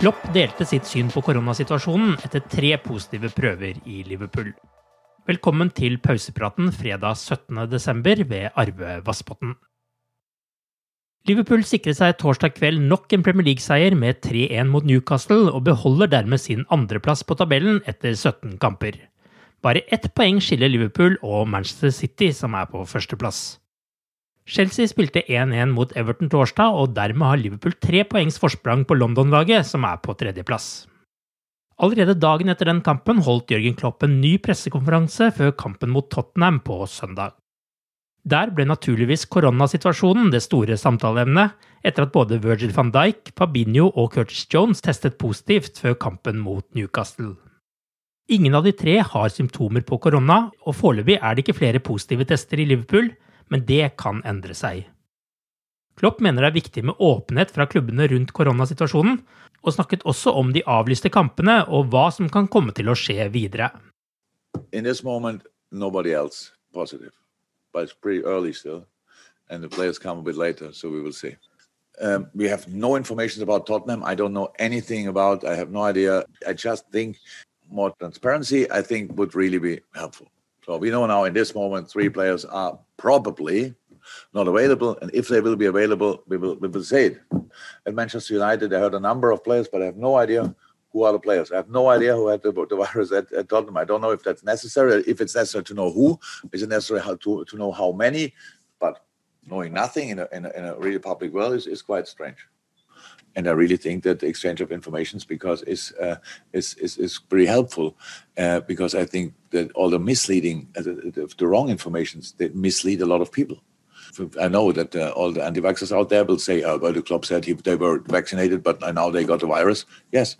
Klopp delte sitt syn på koronasituasjonen etter tre positive prøver i Liverpool. Velkommen til pausepraten fredag 17.12. ved Arve Vassbotn. Liverpool sikret seg torsdag kveld nok en Premier League-seier med 3-1 mot Newcastle, og beholder dermed sin andreplass på tabellen etter 17 kamper. Bare ett poeng skiller Liverpool og Manchester City, som er på førsteplass. Chelsea spilte 1-1 mot Everton torsdag, og dermed har Liverpool tre poengs forsprang på London-laget, som er på tredjeplass. Allerede dagen etter den kampen holdt Jørgen Klopp en ny pressekonferanse før kampen mot Tottenham på søndag. Der ble naturligvis koronasituasjonen det store samtaleemnet, etter at både Virgil van Dijk, Fabinho og Curtis Jones testet positivt før kampen mot Newcastle. Ingen av de tre har symptomer på korona, og foreløpig er det ikke flere positive tester i Liverpool, men det kan endre seg. Klopp mener det er viktig med åpenhet fra klubbene rundt koronasituasjonen, og snakket også om de avlyste kampene og hva som kan komme til å skje videre. in this moment, nobody else positive, but it's pretty early still, and the players come a bit later, so we will see. Um, we have no information about Tottenham. I don't know anything about. I have no idea. I just think more transparency. I think would really be helpful. So we know now in this moment three players are probably not available, and if they will be available, we will we will say it. At Manchester United, I heard a number of players, but I have no idea who are the players. I have no idea who had the, the virus at, at Tottenham. I don't know if that's necessary. If it's necessary to know who, is it necessary how to, to know how many? But knowing nothing in a, in a, in a really public world is, is quite strange. And I really think that the exchange of informations because is uh, is, is is pretty helpful uh, because I think that all the misleading, uh, the, the, the wrong informations, they mislead a lot of people. I know that uh, all the anti-vaxxers out there will say, oh, well, the club said he, they were vaccinated, but now they got the virus. Yes,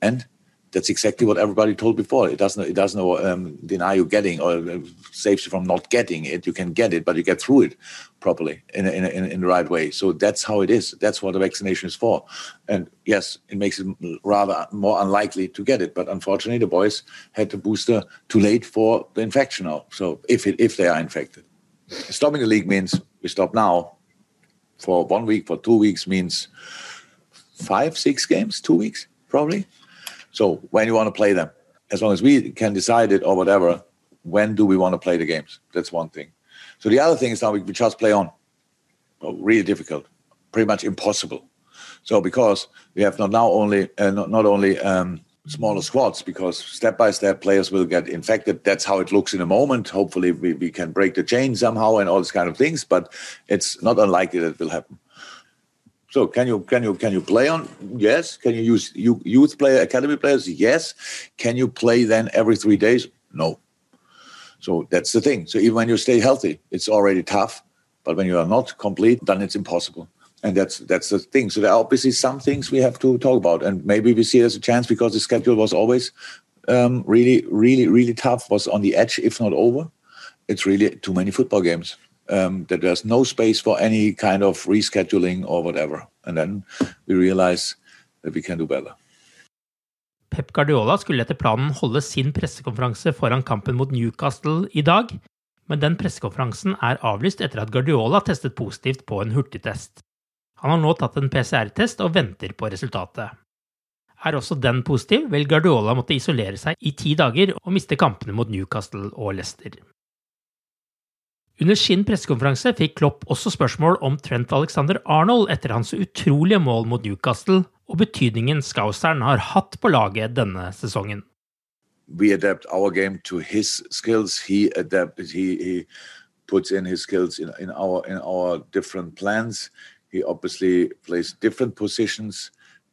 and that's exactly what everybody told before. It doesn't it doesn't um, deny you getting or uh, saves you from not getting it. You can get it, but you get through it properly in a, in, in the right way. So that's how it is. That's what the vaccination is for. And yes, it makes it rather more unlikely to get it. But unfortunately, the boys had the booster too late for the infection now. So if it, if they are infected, stopping the league means we stop now for one week, for two weeks means five, six games, two weeks probably. So when you want to play them, as long as we can decide it or whatever, when do we want to play the games? That's one thing. So the other thing is now we, just play on. Oh, really difficult, pretty much impossible. So because we have not now only uh, not, not only um, smaller squads, because step by step players will get infected. That's how it looks in a moment. Hopefully we, we can break the chain somehow and all these kind of things, but it's not unlikely that it will happen. So can you can you can you play on? Yes. Can you use you, youth player academy players? Yes. Can you play then every three days? No. So that's the thing. So even when you stay healthy, it's already tough. But when you are not complete, then it's impossible. And that's that's the thing. So there are obviously some things we have to talk about, and maybe we see it as a chance because the schedule was always um, really, really, really tough. Was on the edge, if not over. It's really too many football games um, that there's no space for any kind of rescheduling or whatever. And then we realize that we can do better. Pep Guardiola skulle etter planen holde sin pressekonferanse foran kampen mot Newcastle i dag, men den pressekonferansen er avlyst etter at Guardiola testet positivt på en hurtigtest. Han har nå tatt en PCR-test og venter på resultatet. Er også den positiv, vil Guardiola måtte isolere seg i ti dager og miste kampene mot Newcastle og Leicester. Under sin pressekonferanse fikk Klopp også spørsmål om Trent Alexander Arnold etter hans utrolige mål mot Newcastle og betydningen Scouseren har hatt på laget denne sesongen. We adapt our game to his skills. He adapted. He, he puts in his skills in, in our in our different plans. He obviously plays different positions.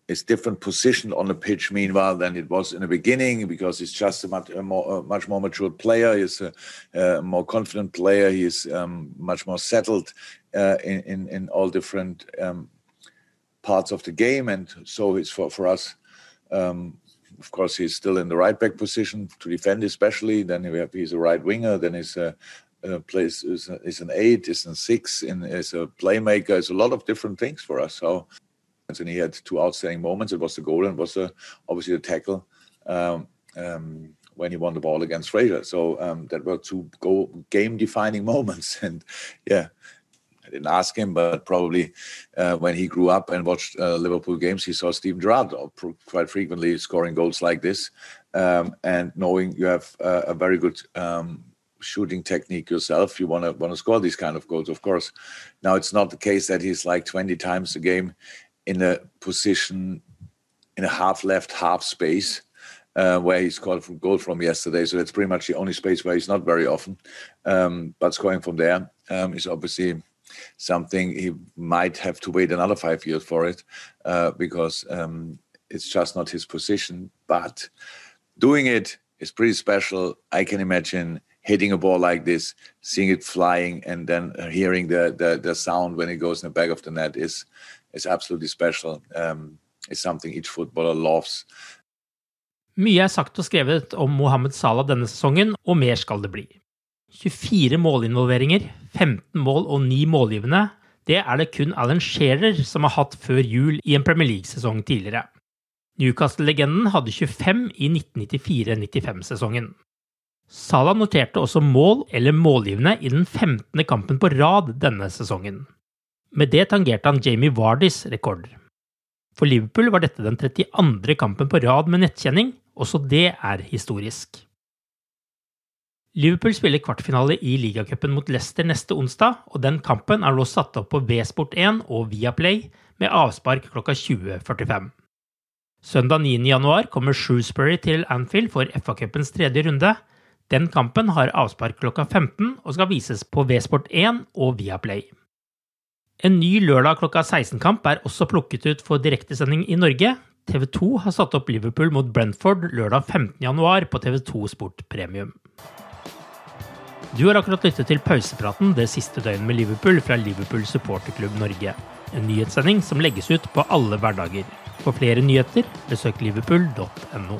It's different position on the pitch meanwhile than it was in the beginning because he's just a much, a more, a much more mature player. He's a, a more confident player. He's um, much more settled uh, in, in, in all different um, parts of the game. And so it's for, for us, um, of course, he's still in the right back position to defend, especially. Then have, he's a right winger. Then he's a, a place is, is an eight, is a six, and is a playmaker. It's a lot of different things for us. So, and he had two outstanding moments. It was the goal and was the, obviously the tackle um, um, when he won the ball against Fraser. So um, that were two game-defining moments. And yeah, I didn't ask him, but probably uh, when he grew up and watched uh, Liverpool games, he saw Steven Gerrard quite frequently scoring goals like this, um, and knowing you have uh, a very good um, shooting technique yourself, you want to want to score these kind of goals, of course. Now it's not the case that he's like 20 times a game in a position in a half left, half space. Uh, where he scored from goal from yesterday. So that's pretty much the only space where he's not very often. Um, but scoring from there um, is obviously something he might have to wait another five years for it uh, because um, it's just not his position. But doing it is pretty special. I can imagine hitting a ball like this, seeing it flying, and then hearing the the, the sound when it goes in the back of the net is is absolutely special. Um, it's something each footballer loves. Mye er sagt og skrevet om Mohammed Salah denne sesongen, og mer skal det bli. 24 målinvolveringer, 15 mål og 9 målgivende, det er det kun Alan Shearer som har hatt før jul i en Premier League-sesong tidligere. Newcastle-legenden hadde 25 i 1994-95-sesongen. Salah noterte også mål eller målgivende i den 15. kampen på rad denne sesongen. Med det tangerte han Jamie Vardys rekord. For Liverpool var dette den 32. kampen på rad med nettkjenning, også det er historisk. Liverpool spiller kvartfinale i ligacupen mot Leicester neste onsdag, og den kampen er nå satt opp på Vsport1 og Viaplay med avspark klokka 20.45. Søndag 9.1 kommer Shrewsbury til Anfield for FA-cupens tredje runde. Den kampen har avspark klokka 15 og skal vises på Vsport1 og Viaplay. En ny lørdag klokka 16-kamp er også plukket ut for direktesending i Norge. TV 2 har satt opp Liverpool mot Brentford lørdag 15.1 på TV2 Sport Premium. Du har akkurat lyttet til pausepraten det siste døgnet med Liverpool fra Liverpool supporterklubb Norge. En nyhetssending som legges ut på alle hverdager. For flere nyheter, besøk liverpool.no.